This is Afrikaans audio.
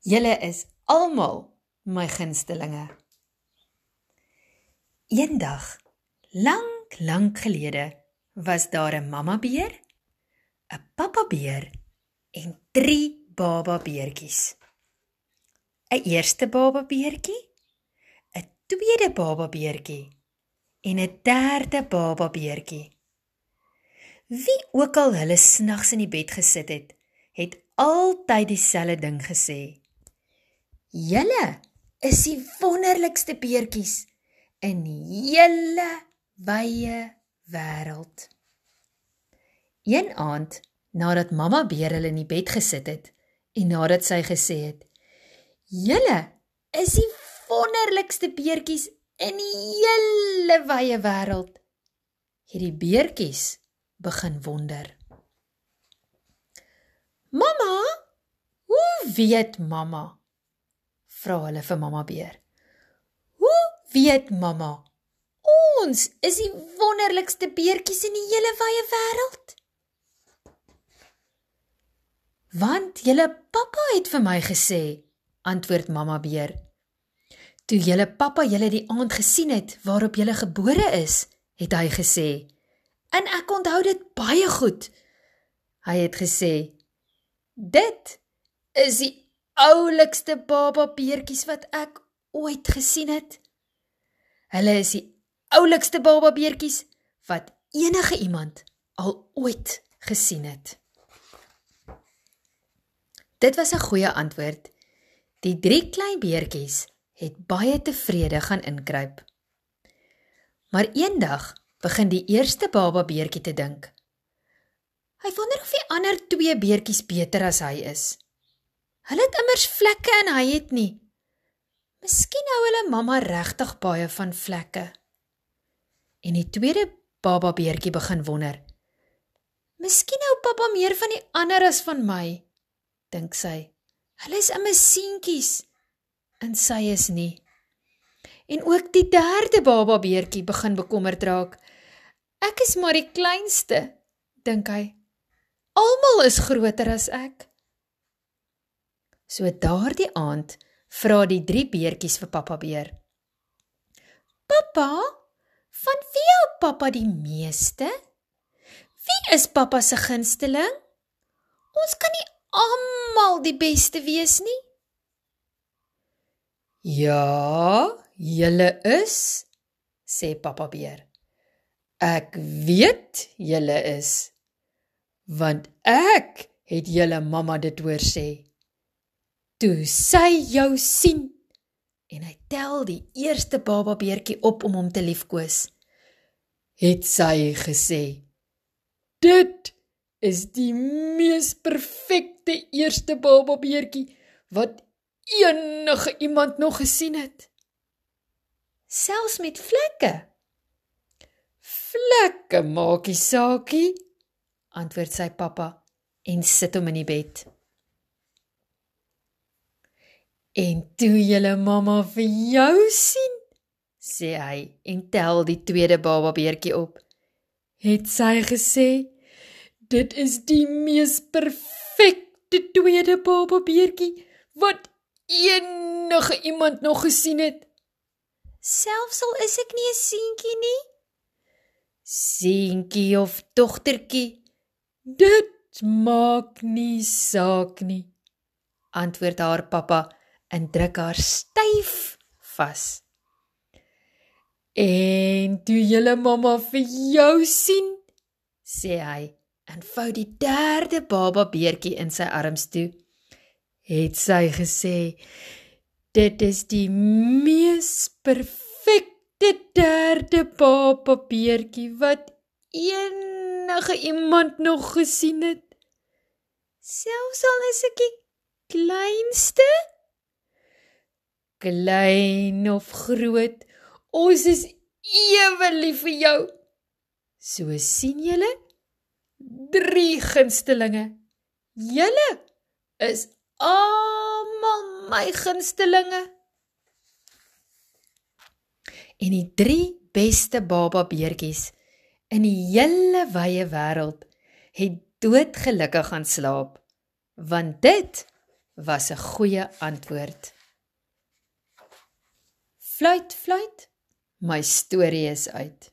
Julle is almal my gunstelinge. Eendag, lank, lank gelede, was daar 'n mamma beer, 'n pappa beer en 3 baba beertjies. 'n Eerste baba beertjie, 'n tweede baba beertjie en 'n derde baba beertjie. Wie ook al hulle snags in die bed gesit het, het altyd dieselfde ding gesê. Julle is die wonderlikste beertjies in die hele wye wêreld. Een aand, nadat mamma beer hulle in die bed gesit het en nadat sy gesê het: "Julle is die wonderlikste beertjies in die hele wye wêreld." Het die beertjies begin wonder. "Mamma, hoe weet mamma?" Vra hulle vir mamma beer. Hoe weet mamma? Ons is die wonderlikste beertjies in die hele wye wêreld. Want julle pappa het vir my gesê, antwoord mamma beer. Toe julle pappa julle die aand gesien het waarop julle gebore is, het hy gesê. En ek onthou dit baie goed. Hy het gesê: "Dit is die oulikste baba beertjies wat ek ooit gesien het. Hulle is die oulikste baba beertjies wat enige iemand al ooit gesien het. Dit was 'n goeie antwoord. Die drie klein beertjies het baie tevrede gaan inkruip. Maar eendag begin die eerste baba beertjie te dink. Hy wonder of die ander twee beertjies beter as hy is. Hulle het immers vlekke en hy het nie. Miskien hou hulle mamma regtig baie van vlekke. En die tweede baba beertjie begin wonder. Miskien hou pappa meer van die ander as van my, dink sy. Hulle is immers seentjies en sy is nie. En ook die derde baba beertjie begin bekommerd raak. Ek is maar die kleinste, dink hy. Almal is groter as ek. So daardie aand vra die drie beertjies vir pappa beer. Pappa, van wie hou pappa die meeste? Wie is pappa se gunsteling? Ons kan nie almal die beste wees nie. Ja, julle is, sê pappa beer. Ek weet julle is want ek het julle mamma dit hoor sê toe sy jou sien en hy tel die eerste baba beertjie op om hom te liefkoes het sy gesê dit is die mees perfekte eerste baba beertjie wat enige iemand nog gesien het. Selfs met vlekke. Vlekke maakie saakie antwoord sy pappa en sit hom in die bed En toe julle mamma vir jou sien, sê hy en tel die tweede baba beertjie op. Het sy gesê, dit is die mees perfekte tweede baba beertjie wat enige iemand nog gesien het. Selfs al is ek nie 'n seentjie nie. Seentjie of dogtertjie, dit maak nie saak nie, antwoord haar pappa en druk haar styf vas. En toe julle mamma vir jou sien, sê hy en vou die derde baba beertjie in sy arms toe. Het sy gesê: "Dit is die mees perfekte derde baba beertjie wat enige iemand nog gesien het." Selfs al is ek die kleinste klein of groot, ons is ewe lief vir jou. So sien julle drie gunstelinge. Julle is almal my gunstelinge. En die drie beste baba beertjies in die hele wye wêreld het doodgelukkig gaan slaap want dit was 'n goeie antwoord. Fluit, fluit, my storie is uit.